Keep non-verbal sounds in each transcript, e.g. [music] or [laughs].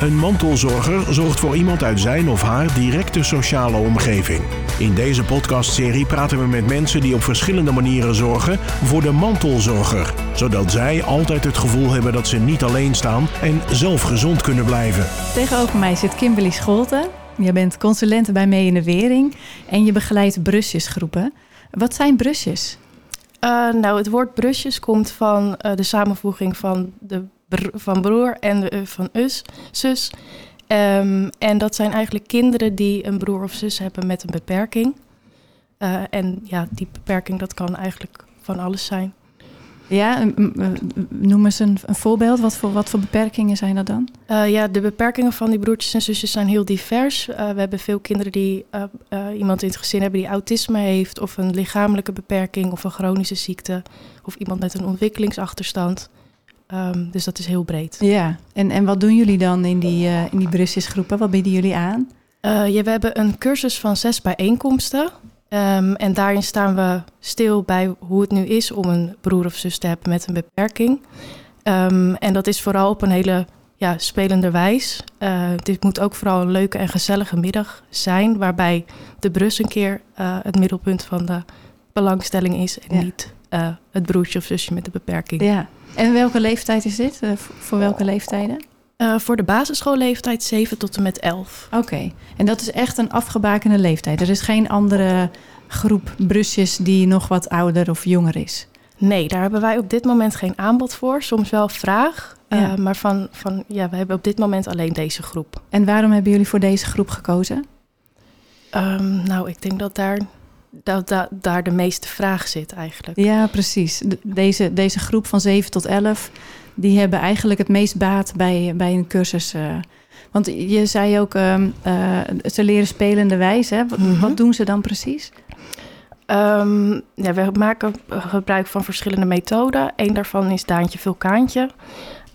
Een mantelzorger zorgt voor iemand uit zijn of haar directe sociale omgeving. In deze podcastserie praten we met mensen die op verschillende manieren zorgen voor de mantelzorger, zodat zij altijd het gevoel hebben dat ze niet alleen staan en zelf gezond kunnen blijven. Tegenover mij zit Kimberly Scholten. Je bent consulente bij Mee in de Wering en je begeleidt brusjesgroepen. Wat zijn brusjes? Uh, nou, het woord brusjes komt van uh, de samenvoeging van, de van broer en de, uh, van us, zus. Um, en dat zijn eigenlijk kinderen die een broer of zus hebben met een beperking. en ja, die beperking dat kan eigenlijk van alles zijn. Ja, noem eens een, een, voorbeeld. Wat voor, wat voor beperkingen zijn dat dan? Uh, ja, de beperkingen van die broertjes en zusjes zijn heel divers. Uh, we hebben veel kinderen die iemand in het gezin hebben die autisme heeft, of een lichamelijke beperking, of een chronische ziekte, of iemand met een ontwikkelingsachterstand. Um, dus dat is heel breed. Ja, en, en wat doen jullie dan in die, in die? Wat bieden jullie aan? ja, we hebben een cursus van zes bijeenkomsten. Um, en daarin staan we stil bij hoe het nu is om een broer of zus te hebben met een beperking. Um, en dat is vooral op een hele ja, spelende wijs. Uh, dit moet ook vooral een leuke en gezellige middag zijn, waarbij de brus een keer uh, het middelpunt van de belangstelling is en ja. niet uh, het broertje of zusje met de beperking. Ja. En welke leeftijd is dit? voor welke leeftijden? Uh, voor de basisschoolleeftijd 7 tot en met 11. Oké, okay. en dat is echt een afgebakende leeftijd. Er is geen andere groep brusjes die nog wat ouder of jonger is. Nee, daar hebben wij op dit moment geen aanbod voor. Soms wel vraag, ja. uh, maar van, van, ja, we hebben op dit moment alleen deze groep. En waarom hebben jullie voor deze groep gekozen? Um, nou, ik denk dat daar, dat, dat, daar de meeste vraag zit eigenlijk. Ja, precies. De, deze, deze groep van 7 tot 11 die hebben eigenlijk het meest baat bij, bij een cursus. Uh, want je zei ook, uh, ze leren spelende wijze. Hè? Wat, mm -hmm. wat, doen ze dan precies? Um, ja, we maken gebruik van verschillende methoden. Eén daarvan is Daantje Vulkaantje.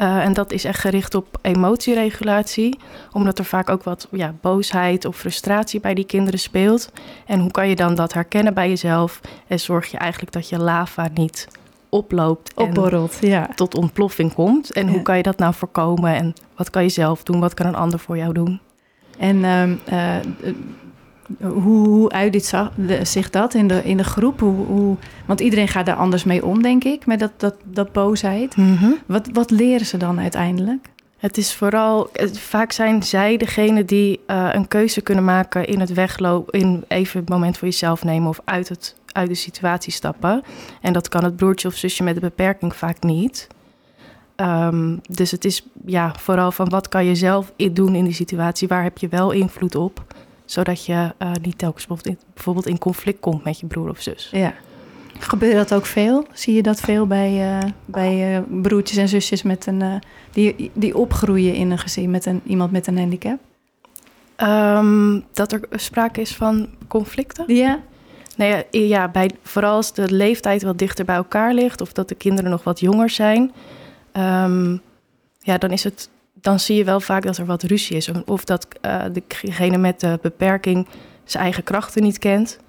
Uh, en dat is echt gericht op emotieregulatie, omdat er vaak ook wat ja, boosheid of frustratie bij die kinderen speelt. En hoe kan je dan dat herkennen bij jezelf en zorg je eigenlijk dat je lava niet oploopt Opborrelt, ja. tot ontploffing komt. En ja. hoe kan je dat nou voorkomen? En wat kan je zelf doen? Wat kan een ander voor jou doen? En um, uh, hoe, hoe uit dit zich dat in de, in de groep? Hoe, hoe, want iedereen gaat daar anders mee om, denk ik, met dat, dat, dat boosheid. Mm -hmm. wat, wat leren ze dan uiteindelijk? Het is vooral, vaak zijn zij degene die uh, een keuze kunnen maken in het weglopen, in even het moment voor jezelf nemen of uit, het, uit de situatie stappen. En dat kan het broertje of zusje met een beperking vaak niet. Um, dus het is ja, vooral van wat kan je zelf doen in die situatie, waar heb je wel invloed op, zodat je uh, niet telkens bijvoorbeeld in conflict komt met je broer of zus. Ja. Gebeurt dat ook veel? Zie je dat veel bij, uh, bij uh, broertjes en zusjes met een, die, die opgroeien in een gezin met een, iemand met een handicap? Um, dat er sprake is van conflicten? Ja. Nee, ja, bij, vooral als de leeftijd wat dichter bij elkaar ligt of dat de kinderen nog wat jonger zijn, um, ja, dan, is het, dan zie je wel vaak dat er wat ruzie is. Of dat degene met de beperking zijn eigen krachten niet kent.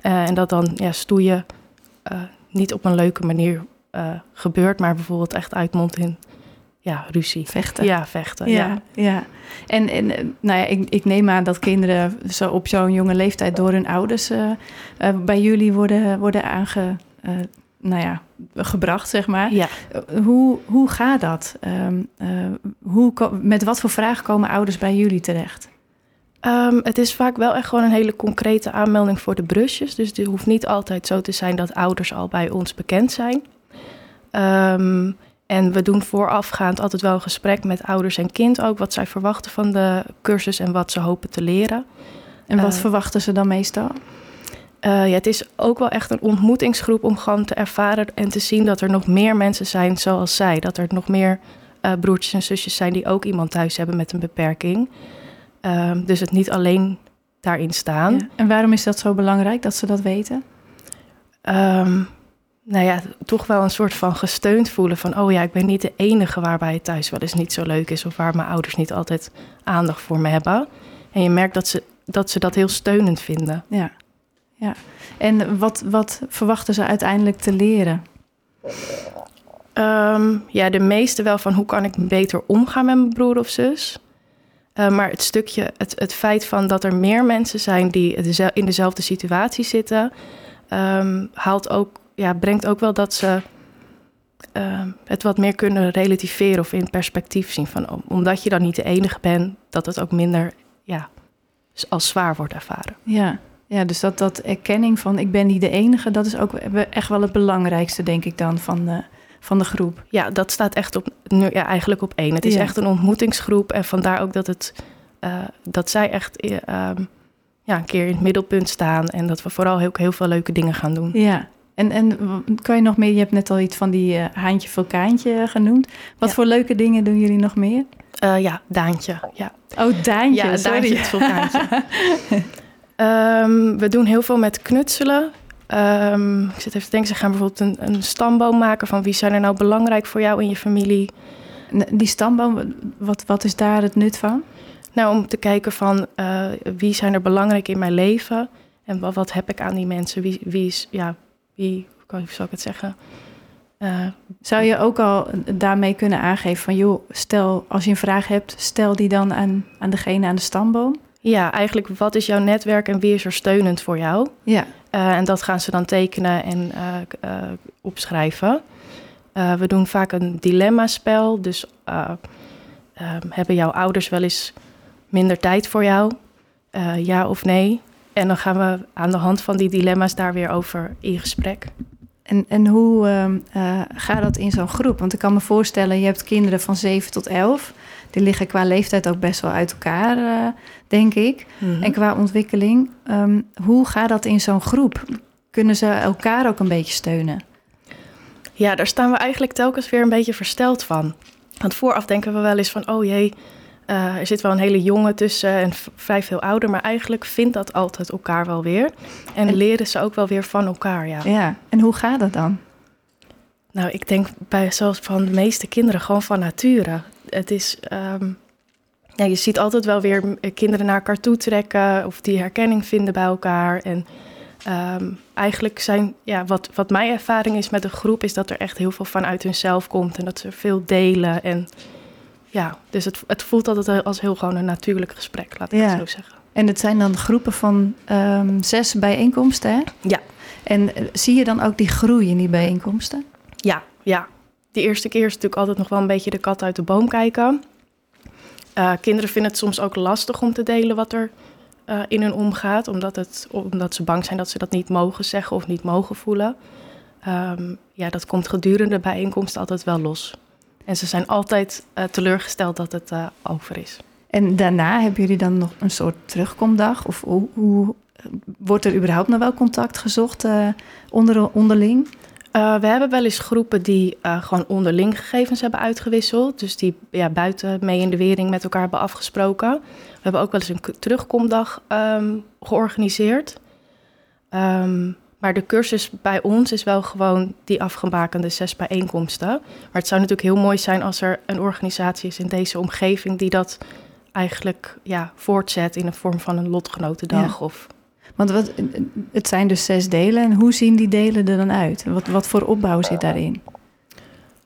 en dat dan ja, stoeien uh, niet op een leuke manier gebeurt, maar bijvoorbeeld echt uitmondt in ja, ruzie. Vechten. Ja, vechten. Ja, ja. ja. En, en nou ja, ik, ik neem aan dat kinderen zo op zo'n jonge leeftijd door hun ouders bij jullie worden, worden aange, nou ja, gebracht, zeg maar. Ja. hoe, hoe gaat dat? Um, hoe, met wat voor vragen komen ouders bij jullie terecht? Um, het is vaak wel echt gewoon een hele concrete aanmelding voor de brusjes. Dus het hoeft niet altijd zo te zijn dat ouders al bij ons bekend zijn. Um, en we doen voorafgaand altijd wel een gesprek met ouders en kind ook. Wat zij verwachten van de cursus en wat ze hopen te leren. En wat uh, verwachten ze dan meestal? Uh, ja, het is ook wel echt een ontmoetingsgroep om gewoon te ervaren en te zien dat er nog meer mensen zijn zoals zij. Dat er nog meer uh, broertjes en zusjes zijn die ook iemand thuis hebben met een beperking. Um, dus het niet alleen daarin staan. Ja. En waarom is dat zo belangrijk dat ze dat weten? Um, nou ja, toch wel een soort van gesteund voelen van... oh ja, ik ben niet de enige waarbij het thuis wel eens niet zo leuk is... of waar mijn ouders niet altijd aandacht voor me hebben. En je merkt dat ze dat, ze dat heel steunend vinden. Ja, ja. En wat, wat verwachten ze uiteindelijk te leren? Um, ja, de meeste wel van hoe kan ik beter omgaan met mijn broer of zus... Uh, maar het stukje, het, het feit van dat er meer mensen zijn die in dezelfde situatie zitten, um, haalt ook, ja, brengt ook wel dat ze uh, het wat meer kunnen relativeren of in perspectief zien. Van, omdat je dan niet de enige bent, dat het ook minder ja, als zwaar wordt ervaren. Ja. Ja, dus dat, dat erkenning van ik ben niet de enige, dat is ook echt wel het belangrijkste, denk ik dan, van de, van de groep. Ja, dat staat echt op, nu, ja, eigenlijk op één. Het is echt een ontmoetingsgroep en vandaar ook dat, het, uh, dat zij echt uh, ja, een keer in het middelpunt staan en dat we vooral heel, heel veel leuke dingen gaan doen. Ja, en, en kan je nog meer, je hebt net al iets van die uh, haantje vulkaantje genoemd. Wat voor leuke dingen doen jullie nog meer? Uh, ja, Daantje. Ja. Oh, Daantje. Ja, Daantje het vulkaantje. [laughs] um, we doen heel veel met knutselen. Um, ik zit even te denken, ze gaan bijvoorbeeld een, een, stamboom maken van wie zijn er nou belangrijk voor jou in je familie. Die stamboom, wat, wat is daar het nut van? Nou, om te kijken van uh, wie zijn er belangrijk in mijn leven en wat, wat heb ik aan die mensen? Wie, wie is, ja, wie, hoe zou ik het zeggen? Uh, zou je ook al daarmee kunnen aangeven van, joh, stel als je een vraag hebt, stel die dan aan, aan degene aan de stamboom? Ja, eigenlijk wat is jouw netwerk en wie is er steunend voor jou? Ja. Uh, en dat gaan ze dan tekenen en uh, opschrijven. we doen vaak een dilemma-spel. Dus ehm, hebben jouw ouders wel eens minder tijd voor jou? ja of nee? En dan gaan we aan de hand van die dilemma's daar weer over in gesprek. En, en hoe uh, gaat dat in zo'n groep? Want ik kan me voorstellen, je hebt kinderen van 7 tot 11. Die liggen qua leeftijd ook best wel uit elkaar, uh, denk ik. Mm -hmm. En qua ontwikkeling. Um, hoe gaat dat in zo'n groep? Kunnen ze elkaar ook een beetje steunen? Ja, daar staan we eigenlijk telkens weer een beetje versteld van. Want vooraf denken we wel eens van, oh jee, uh, er zit wel een hele jonge tussen en vrij veel ouder, maar eigenlijk vindt dat altijd elkaar wel weer. En, en, leren ze ook wel weer van elkaar, ja. Ja, en hoe gaat dat dan? Nou, ik denk bij zoals van de meeste kinderen gewoon van nature. Het is, um, ja, je ziet altijd wel weer kinderen naar elkaar toe trekken of die herkenning vinden bij elkaar. En um, eigenlijk zijn, ja, wat, wat mijn ervaring is met de groep, is dat er echt heel veel vanuit hunzelf komt en dat ze veel delen en ja, dus het, het voelt altijd als heel gewoon een natuurlijk gesprek, laat ik het zo zeggen. En het zijn dan groepen van um, zes bijeenkomsten, hè? Ja. En uh, zie je dan ook die groei in die bijeenkomsten? Ja, ja. De eerste keer is natuurlijk altijd nog wel een beetje de kat uit de boom kijken. Uh, kinderen vinden het soms ook lastig om te delen wat er uh, in hun omgaat, omdat, het, omdat ze bang zijn dat ze dat niet mogen zeggen of niet mogen voelen. Um, ja, dat komt gedurende de bijeenkomst altijd wel los. En ze zijn altijd uh, teleurgesteld dat het uh, over is. En daarna hebben jullie dan nog een soort terugkomdag? Of hoe, hoe wordt er überhaupt nog wel contact gezocht uh, onder, onderling? we hebben wel eens groepen die gewoon onderling gegevens hebben uitgewisseld. Dus die ja, buiten mee in de wering met elkaar hebben afgesproken. We hebben ook wel eens een terugkomdag um, georganiseerd. Um, maar de cursus bij ons is wel gewoon die afgebakende zes bijeenkomsten. Maar het zou natuurlijk heel mooi zijn als er een organisatie is in deze omgeving die dat eigenlijk ja, voortzet in de vorm van een lotgenotendag. Ja. Of... Want wat, het zijn dus zes delen. En hoe zien die delen er dan uit? Wat, wat voor opbouw zit daarin?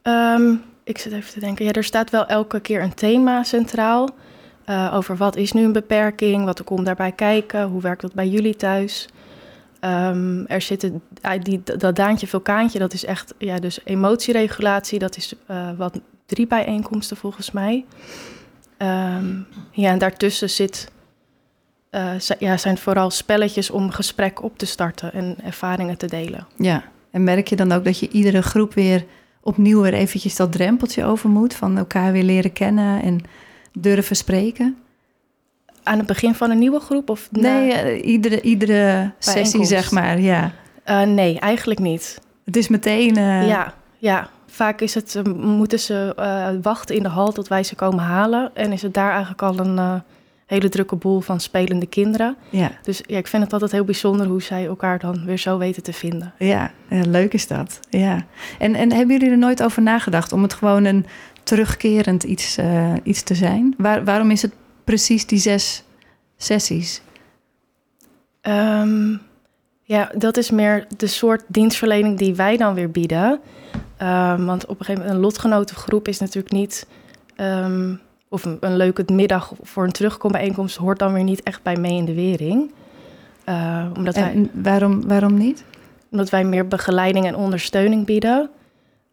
Um, ik zit even te denken. Ja, er staat wel elke keer een thema centraal. Uh, over wat is nu een beperking? Wat komt daarbij kijken? Hoe werkt dat bij jullie thuis? Um, er zitten die, dat daantje vulkaantje, dat is echt ja, dus emotieregulatie. Dat is uh, wat drie bijeenkomsten volgens mij. Um, ja, en daartussen zit, uh, ja, zijn vooral spelletjes om gesprek op te starten en ervaringen te delen. Ja, en merk je dan ook dat je iedere groep weer opnieuw weer eventjes dat drempeltje over moet, van elkaar weer leren kennen en durven spreken? Aan het begin van een nieuwe groep? Of nee, uh, iedere, iedere sessie, zeg maar, ja. Uh, nee, eigenlijk niet. Het is meteen... Uh... Ja, ja. Vaak is het, moeten ze wachten in de hal tot wij ze komen halen. En is het daar eigenlijk al een hele drukke boel van spelende kinderen. Ja. Dus ja, ik vind het altijd heel bijzonder hoe zij elkaar dan weer zo weten te vinden. Ja, ja leuk is dat. Ja. En, en hebben jullie er nooit over nagedacht om het gewoon een terugkerend iets, iets te zijn? Waar, waarom is het precies die zes sessies? Um, ja, dat is meer de soort dienstverlening die wij dan weer bieden. Um, want op een gegeven moment, een lotgenotengroep is natuurlijk niet... Um, of een, een leuke middag voor een terugkombijeenkomst hoort dan weer niet echt bij mee in de wering. Uh, omdat en wij, waarom, waarom niet? Omdat wij meer begeleiding en ondersteuning bieden.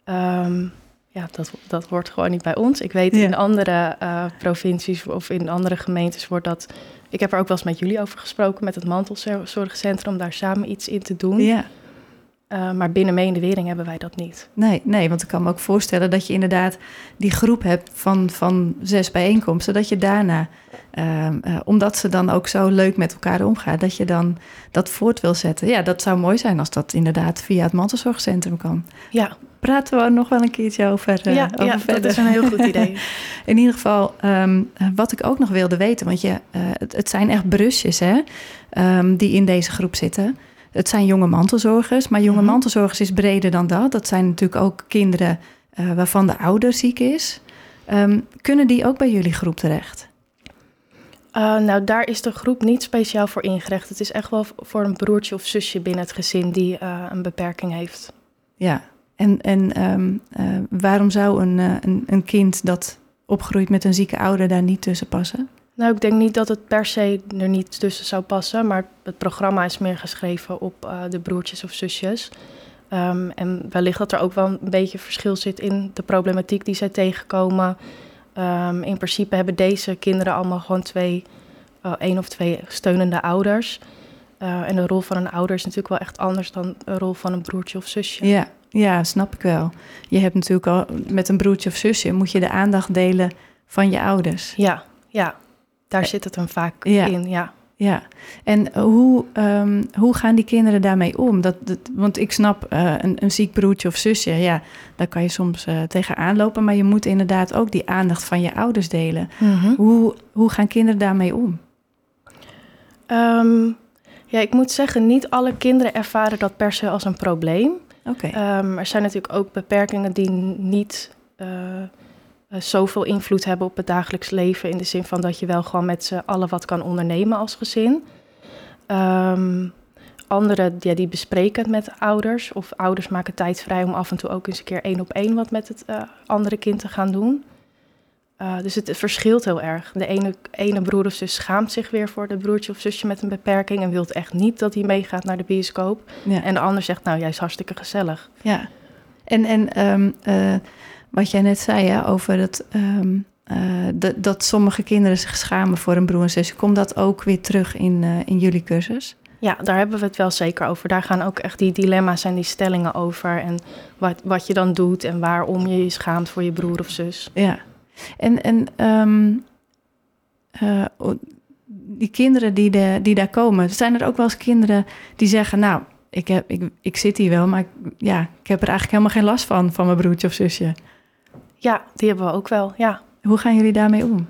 Um, ja, dat, dat hoort gewoon niet bij ons. Ik weet in andere uh, provincies of in andere gemeentes wordt dat. Ik heb er ook wel eens met jullie over gesproken, met het mantelzorgcentrum, om daar samen iets in te doen. Ja. Uh, maar binnen mee in de wering hebben wij dat niet. Nee, nee, want ik kan me ook voorstellen dat je inderdaad die groep hebt van, van zes bijeenkomsten. Dat je daarna, uh, uh, omdat ze dan ook zo leuk met elkaar omgaan, dat je dan dat voort wil zetten. Ja, dat zou mooi zijn als dat inderdaad via het mantelzorgcentrum kan. Ja. Praten we nog wel een keertje over, ja, over ja, verder. dat is een heel goed idee. [laughs] in ieder geval, um, wat ik ook nog wilde weten, want je, het, het, zijn echt brusjes hè, um, die in deze groep zitten. Het zijn jonge mantelzorgers, maar jonge mhm. mantelzorgers is breder dan dat. Dat zijn natuurlijk ook kinderen uh, waarvan de ouder ziek is. Um, kunnen die ook bij jullie groep terecht? Uh, nou, daar is de groep niet speciaal voor ingericht. Het is echt wel voor een broertje of zusje binnen het gezin die uh, een beperking heeft. Ja, en, en um, waarom zou een, een, een kind dat opgroeit met een zieke ouder daar niet tussen passen? Nou, ik denk niet dat het per se er niet tussen zou passen, maar het programma is meer geschreven op uh, de broertjes of zusjes. Um, en wellicht dat er ook wel een beetje verschil zit in de problematiek die zij tegenkomen. Um, in principe hebben deze kinderen allemaal gewoon twee, uh, één of twee steunende ouders. Uh, en de rol van een ouder is natuurlijk wel echt anders dan de rol van een broertje of zusje. Ja, ja, snap ik wel. Je hebt natuurlijk al met een broertje of zusje moet je de aandacht delen van je ouders. Ja, ja. Daar eh, zit het hem vaak in, ja. Ja, en hoe, um, hoe gaan die kinderen daarmee om? Dat, dat want ik snap, uh, een, een ziek broertje of zusje, ja, daar kan je soms uh, tegenaan lopen. Maar je moet inderdaad ook die aandacht van je ouders delen. Mm -hmm. hoe, hoe gaan kinderen daarmee om? Um, ja, ik moet zeggen, niet alle kinderen ervaren dat per se als een probleem. Oké. Okay. Um, er zijn natuurlijk ook beperkingen die niet... Uh, zoveel invloed hebben op het dagelijks leven. In de zin van dat je wel gewoon met z'n allen wat kan ondernemen als gezin. Um, anderen ja, die bespreken het met ouders. Of ouders maken tijd vrij om af en toe ook eens een keer één op één wat met het uh, andere kind te gaan doen. Uh, dus het, het, verschilt heel erg. De ene, ene broer of zus schaamt zich weer voor de broertje of zusje met een beperking en wil echt niet dat hij meegaat naar de bioscoop. Ja. En de ander zegt, nou, jij is hartstikke gezellig. Ja, en, en um, wat jij net zei over het, um, uh, dat, dat sommige kinderen zich schamen voor een broer en zus. Komt dat ook weer terug in, uh, in jullie cursus? Ja, daar hebben we het wel zeker over. Daar gaan ook echt die dilemma's en die stellingen over. En wat, wat je dan doet en waarom je je schaamt voor je broer of zus. Ja, en, en um, uh, die kinderen die, de, die daar komen, zijn er ook wel eens kinderen die zeggen: Nou, ik, heb, ik, ik zit hier wel, maar ik, ja, ik heb er eigenlijk helemaal geen last van, van mijn broertje of zusje. Ja, die hebben we ook wel, ja. Hoe gaan jullie daarmee om?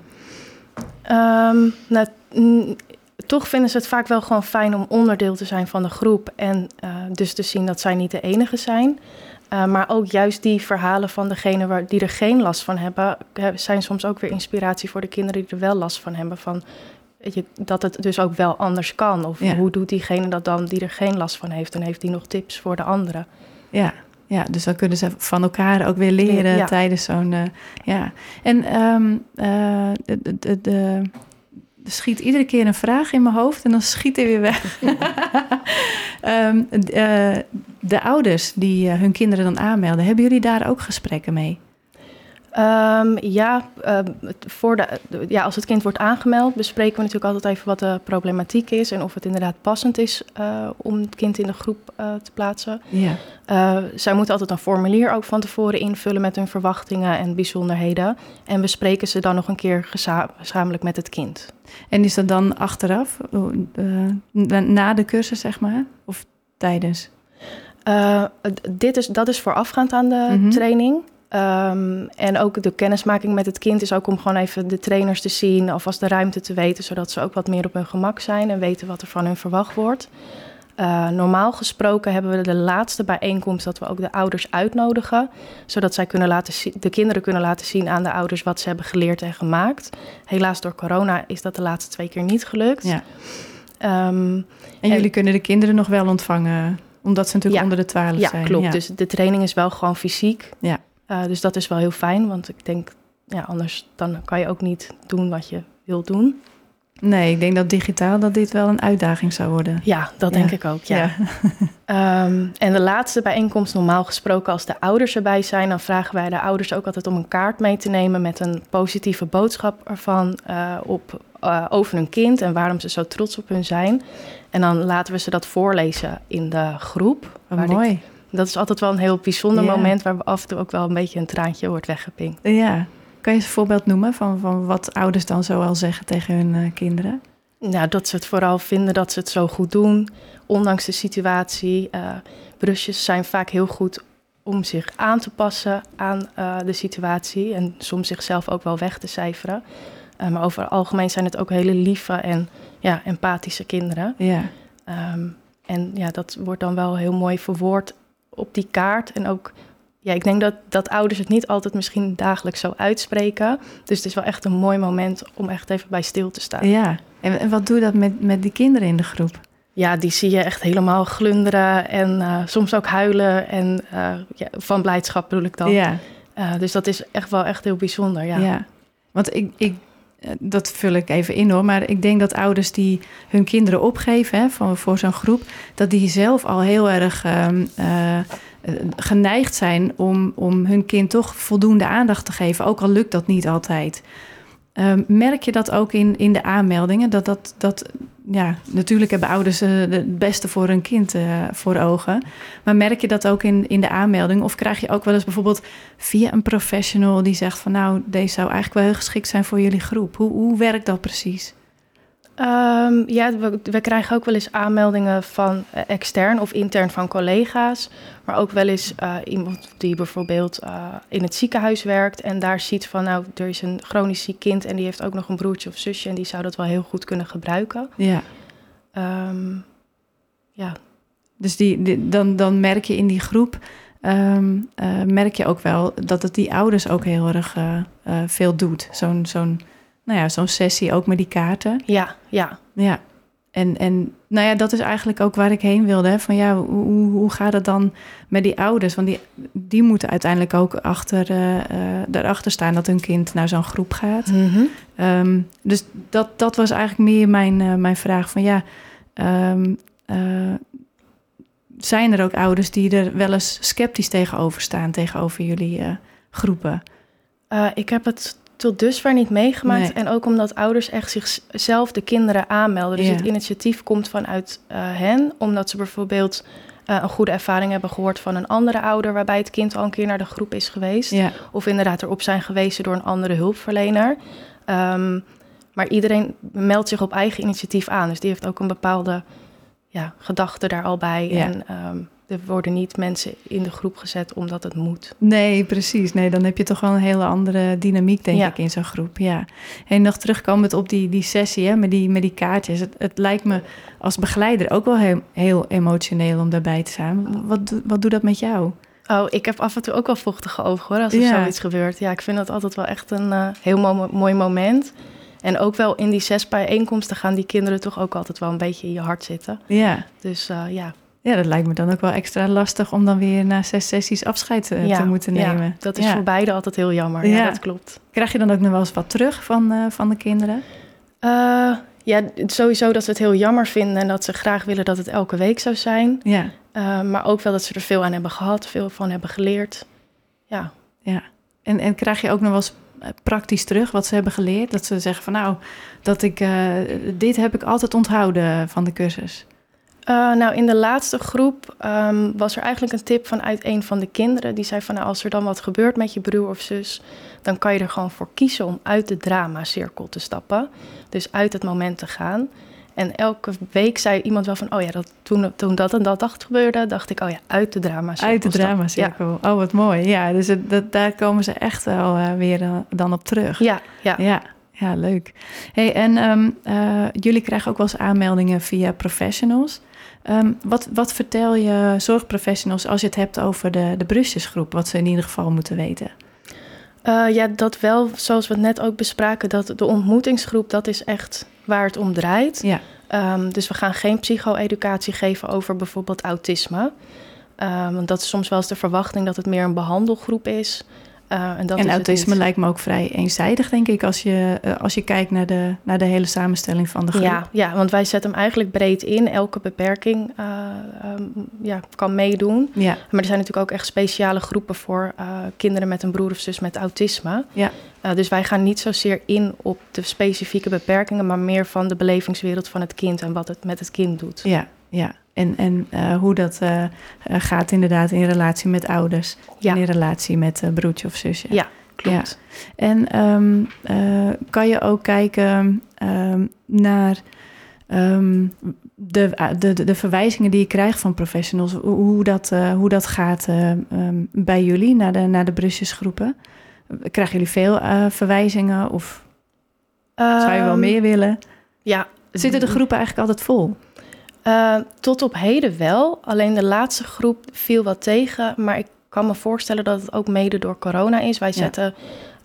Um, nou, toch vinden ze het vaak wel gewoon fijn om onderdeel te zijn van de groep. En uh, dus te zien dat zij niet de enige zijn. Uh, maar ook juist die verhalen van degene waar, die er geen last van hebben, zijn soms ook weer inspiratie voor de kinderen die er wel last van hebben. Van, je, dat het dus ook wel anders kan. Of ja. hoe doet diegene dat dan die er geen last van heeft? En heeft die nog tips voor de anderen? Ja, ja, dus dan kunnen ze van elkaar ook weer leren ja. tijdens zo'n. Uh, ja. En um, uh, de, de, de, er schiet iedere keer een vraag in mijn hoofd en dan schiet hij weer weg. [laughs] um, uh, de ouders die hun kinderen dan aanmelden, hebben jullie daar ook gesprekken mee? Um, ja, uh, voor de, ja, als het kind wordt aangemeld, bespreken we natuurlijk altijd even wat de problematiek is en of het inderdaad passend is uh, om het kind in de groep uh, te plaatsen. Ja. zij moeten altijd een formulier ook van tevoren invullen met hun verwachtingen en bijzonderheden. En bespreken ze dan nog een keer gezamenlijk met het kind. En is dat dan achteraf, na de cursus zeg maar, of tijdens? dit is, dat is voorafgaand aan de mm -hmm. training. Um, en ook de kennismaking met het kind is ook om gewoon even de trainers te zien, alvast de ruimte te weten, zodat ze ook wat meer op hun gemak zijn en weten wat er van hun verwacht wordt. Uh, normaal gesproken hebben we de laatste bijeenkomst dat we ook de ouders uitnodigen, zodat zij kunnen laten de kinderen kunnen laten zien aan de ouders wat ze hebben geleerd en gemaakt. Helaas door corona is dat de laatste twee keer niet gelukt. Ja. Um, en jullie en, kunnen de kinderen nog wel ontvangen, omdat ze natuurlijk ja, onder de twaalf ja, zijn. Klopt. Ja, klopt. Dus de training is wel gewoon fysiek. Ja. Uh, dus dat is wel heel fijn, want ik denk ja, anders dan kan je ook niet doen wat je wilt doen. Nee, ik denk dat digitaal dat dit wel een uitdaging zou worden. Ja, dat denk ik ook, ja. [laughs] [laughs] Ehm, en de laatste bijeenkomst, normaal gesproken als de ouders erbij zijn... dan vragen wij de ouders ook altijd om een kaart mee te nemen... met een positieve boodschap ervan uh, op, uh, over hun kind... en waarom ze zo trots op hun zijn. En dan laten we ze dat voorlezen in de groep. Oh, mooi. Die, dat is altijd wel een heel bijzonder ja. moment... waar af en toe ook wel een beetje een traantje wordt weggepinkt. Ja, kan je eens een voorbeeld noemen van, van wat ouders dan zo al zeggen tegen hun uh, kinderen? Nou, dat ze het vooral vinden dat ze het zo goed doen, ondanks de situatie. Uh, brusjes zijn vaak heel goed om zich aan te passen aan uh, de situatie en soms zichzelf ook wel weg te cijferen. maar over het algemeen zijn het ook hele lieve en ja, empathische kinderen. Ja. Um, en ja, dat wordt dan wel heel mooi verwoord op die kaart en ook ja, ik denk dat, dat ouders het niet altijd misschien dagelijks zo uitspreken. Dus het is wel echt een mooi moment om echt even bij stil te staan. Ja, en, en wat doe je dat met, met die kinderen in de groep? Ja, die zie je echt helemaal glunderen en uh, soms ook huilen. En uh, ja, van blijdschap bedoel ik dan. Ja. Uh, dus dat is echt wel echt heel bijzonder, ja. ja. Want ik, ik, dat vul ik even in hoor. Maar ik denk dat ouders die hun kinderen opgeven hè, voor, voor zo'n groep... dat die zelf al heel erg um, geneigd zijn om, om hun kind toch voldoende aandacht te geven, ook al lukt dat niet altijd. Um, merk je dat ook in, in de aanmeldingen? Dat, dat, dat, ja, natuurlijk hebben ouders het beste voor hun kind uh, voor ogen. Maar merk je dat ook in, in de aanmelding? Of krijg je ook wel eens bijvoorbeeld via een professional die zegt van nou, deze zou eigenlijk wel heel geschikt zijn voor jullie groep. Hoe, hoe werkt dat precies? Um, ja, we, we, krijgen ook wel eens aanmeldingen van uh, extern of intern van collega's. Maar ook wel eens uh, iemand die bijvoorbeeld uh, in het ziekenhuis werkt en daar ziet van nou, er is een chronisch ziek kind en die heeft ook nog een broertje of zusje en die zou dat wel heel goed kunnen gebruiken. Ja. Um, ja. Dus die, die, dan, dan merk je in die groep, um, merk je ook wel dat het die ouders ook heel erg veel doet. Zo'n zo'n nou ja, zo'n sessie ook met die kaarten. Ja, ja. Ja. En, en nou ja, dat is eigenlijk ook waar ik heen wilde. Hè? Van ja, hoe, hoe gaat het dan met die ouders? Want die, die moeten uiteindelijk ook achter, uh, uh, daarachter staan dat hun kind naar zo'n groep gaat. Mm -hmm. um, dus dat, dat was eigenlijk meer mijn, uh, mijn vraag van ja, um, zijn er ook ouders die er wel eens sceptisch tegenover staan, tegenover jullie groepen? ik heb het tot dusver niet meegemaakt. Nee. En ook omdat ouders echt zichzelf de kinderen aanmelden. Dus Ja. het initiatief komt vanuit eh, hen, omdat ze bijvoorbeeld eh, een goede ervaring hebben gehoord van een andere ouder, waarbij het kind al een keer naar de groep is geweest. Ja, Of inderdaad erop zijn gewezen door een andere hulpverlener. Ehm, maar iedereen meldt zich op eigen initiatief aan. Dus die heeft ook een bepaalde ja, gedachte daar al bij. Ja. En ehm, er worden niet mensen in de groep gezet omdat het moet. nee, precies. Nee, dan heb je toch wel een hele andere dynamiek, denk Ja. ik, in zo'n groep. Ja. En nog terugkomend op die, die sessie hè, met, die, met die kaartjes. Het, het lijkt me als begeleider ook wel heel, heel emotioneel om daarbij te zijn. Wat, wat doet dat met jou? Oh, ik heb af en toe ook wel vochtige ogen hoor, als er Ja. zoiets gebeurt. Ja, ik vind dat altijd wel echt een eh, heel mo- mooi moment. En ook wel in die zes bijeenkomsten gaan die kinderen toch ook altijd wel een beetje in je hart zitten. Ja. Dus eh, ja. Ja, dat lijkt me dan ook wel extra lastig om dan weer na zes sessies afscheid eh, ja, te moeten ja, nemen. dat is Ja. voor beide altijd heel jammer. Ja, dat klopt. Krijg je dan ook nog wel eens wat terug van, eh, van de kinderen? Eh, ja, sowieso dat ze het heel jammer vinden en dat ze graag willen dat het elke week zou zijn. Ja, maar ook wel dat ze er veel aan hebben gehad, veel van hebben geleerd. Ja, ja. En, en krijg je ook nog wel eens praktisch terug wat ze hebben geleerd? Dat ze zeggen van nou, dat ik, dit heb ik altijd onthouden van de cursus. Uh, nou, in de laatste groep um, was er eigenlijk een tip vanuit een van de kinderen. Die zei van, nou, als er dan wat gebeurt met je broer of zus... dan kan je er gewoon voor kiezen om uit de dramacirkel te stappen. Dus uit het moment te gaan. En elke week zei iemand wel van, oh ja, dat, toen, toen dat en dat dacht gebeurde... dacht ik, oh ja, uit de dramacirkel Uit de dramacirkel. Oh, wat mooi. Ja, dus het, dat, daar komen ze echt wel uh, weer uh, dan op terug. Ja, ja. Ja, ja leuk. Hey, en um, uh, jullie krijgen ook wel eens aanmeldingen via professionals. Um, wat, wat vertel je zorgprofessionals als je het hebt over de, de brusjesgroep? Wat ze in ieder geval moeten weten? Uh, ja, dat wel, zoals we het net ook bespraken, dat de ontmoetingsgroep, dat is echt waar het om draait. Ja. Um, dus we gaan geen psycho-educatie geven over bijvoorbeeld autisme. Um, want dat is soms wel eens de verwachting dat het meer een behandelgroep is. Uh, en dat en is autisme lijkt me ook vrij eenzijdig, denk ik, als je, uh, als je kijkt naar de, naar de hele samenstelling van de groep. Ja, ja, want wij zetten hem eigenlijk breed in. Elke beperking uh, um, ja, kan meedoen. Ja. Maar er zijn natuurlijk ook echt speciale groepen voor kinderen met een broer of zus met autisme. Ja. dus wij gaan niet zozeer in op de specifieke beperkingen, maar meer van de belevingswereld van het kind en wat het met het kind doet. Ja, ja. En, en uh, hoe dat uh, gaat inderdaad in relatie met ouders. Ja. En in relatie met broertje of zusje. Ja, klopt. Ja. En um, kan je ook kijken um, naar um, de, de, de verwijzingen die je krijgt van professionals. Hoe dat, hoe dat gaat bij jullie naar de, naar de brusjesgroepen? Krijgen jullie veel verwijzingen of zou je wel meer willen? Ja. Zitten de groepen eigenlijk altijd vol? Uh, tot op heden wel. Alleen de laatste groep viel wat tegen. Maar ik kan me voorstellen dat het ook mede door corona is. Wij zetten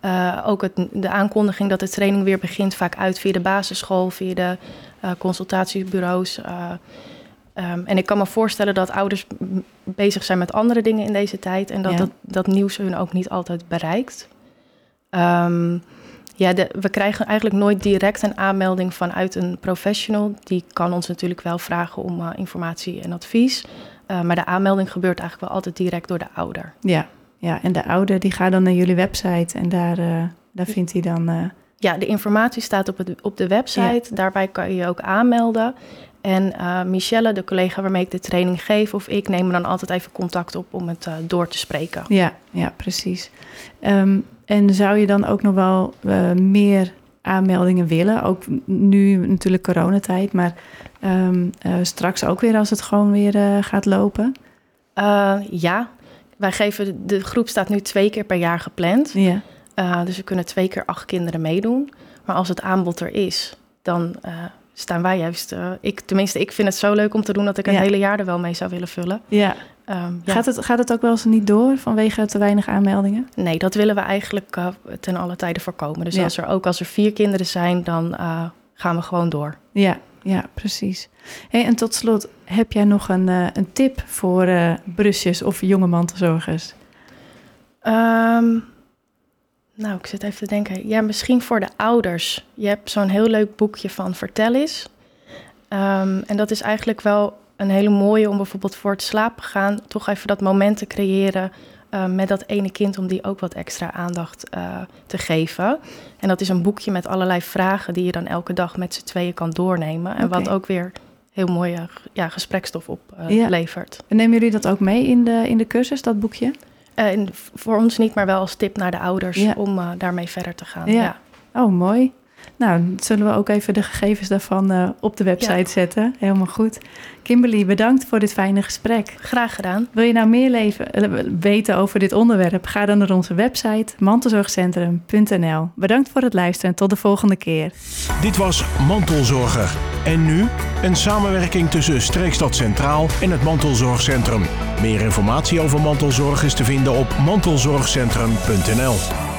uh, ook het, de aankondiging dat de training weer begint vaak uit via de basisschool, via de uh, consultatiebureaus. Um, en ik kan me voorstellen dat ouders bezig zijn met andere dingen in deze tijd. En dat Ja. dat, dat nieuws hun ook niet altijd bereikt. Um, ja, de, we krijgen eigenlijk nooit direct een aanmelding vanuit een professional. Die kan ons natuurlijk wel vragen om uh, informatie en advies. Uh, maar de aanmelding gebeurt eigenlijk wel altijd direct door de ouder. Ja, ja. en de ouder die gaat dan naar jullie website en daar, uh, daar vindt hij dan... Ja, de informatie staat op, het, op de website. Ja. Daarbij kan je je ook aanmelden. En uh, Michelle, de collega waarmee ik de training geef, of ik nemen dan altijd even contact op om het uh, door te spreken. Ja, ja precies. Um, en zou je dan ook nog wel uh, meer aanmeldingen willen? Ook nu natuurlijk coronatijd, maar um, uh, straks ook weer als het gewoon weer uh, gaat lopen? ja, wij geven, de groep staat nu twee keer per jaar gepland. Ja. dus we kunnen twee keer acht kinderen meedoen. Maar als het aanbod er is, dan staan wij juist... ik, tenminste, ik vind het zo leuk om te doen dat ik een Ja. hele jaar er wel mee zou willen vullen. Ja. Um, ja. Gaat, het, gaat het ook wel eens niet door vanwege te weinig aanmeldingen? Nee, dat willen we eigenlijk uh, ten alle tijden voorkomen. Dus Ja. als er ook als er vier kinderen zijn, dan uh, gaan we gewoon door. Ja, ja precies. Hey, en tot slot, heb jij nog een, uh, een tip voor brusjes of jonge mantelzorgers? Um, nou, ik zit even te denken. Ja, misschien voor de ouders. Je hebt zo'n heel leuk boekje van Vertel eens. Um, en dat is eigenlijk wel een hele mooie om bijvoorbeeld voor het slapen gaan... toch even dat moment te creëren uh, met dat ene kind... om die ook wat extra aandacht uh, te geven. En dat is een boekje met allerlei vragen... die je dan elke dag met z'n tweeën kan doornemen. En wat ook weer heel mooie ja, gesprekstof oplevert. Ja. En nemen jullie dat ook mee in de, in de cursus, dat boekje? Uh, voor ons niet, maar wel als tip naar de ouders Ja. om daarmee verder te gaan. Ja. Oh, mooi. Nou, zullen we ook even de gegevens daarvan uh, op de website Ja. zetten. Helemaal goed. Kimberly, bedankt voor dit fijne gesprek. Graag gedaan. Wil je nou meer leven, eh, weten over dit onderwerp? Ga dan naar onze website mantelzorgcentrum.nl. Bedankt voor het luisteren en tot de volgende keer. Dit was Mantelzorger. En nu een samenwerking tussen Streekstad Centraal en het Mantelzorgcentrum. Meer informatie over mantelzorg is te vinden op mantelzorgcentrum.nl.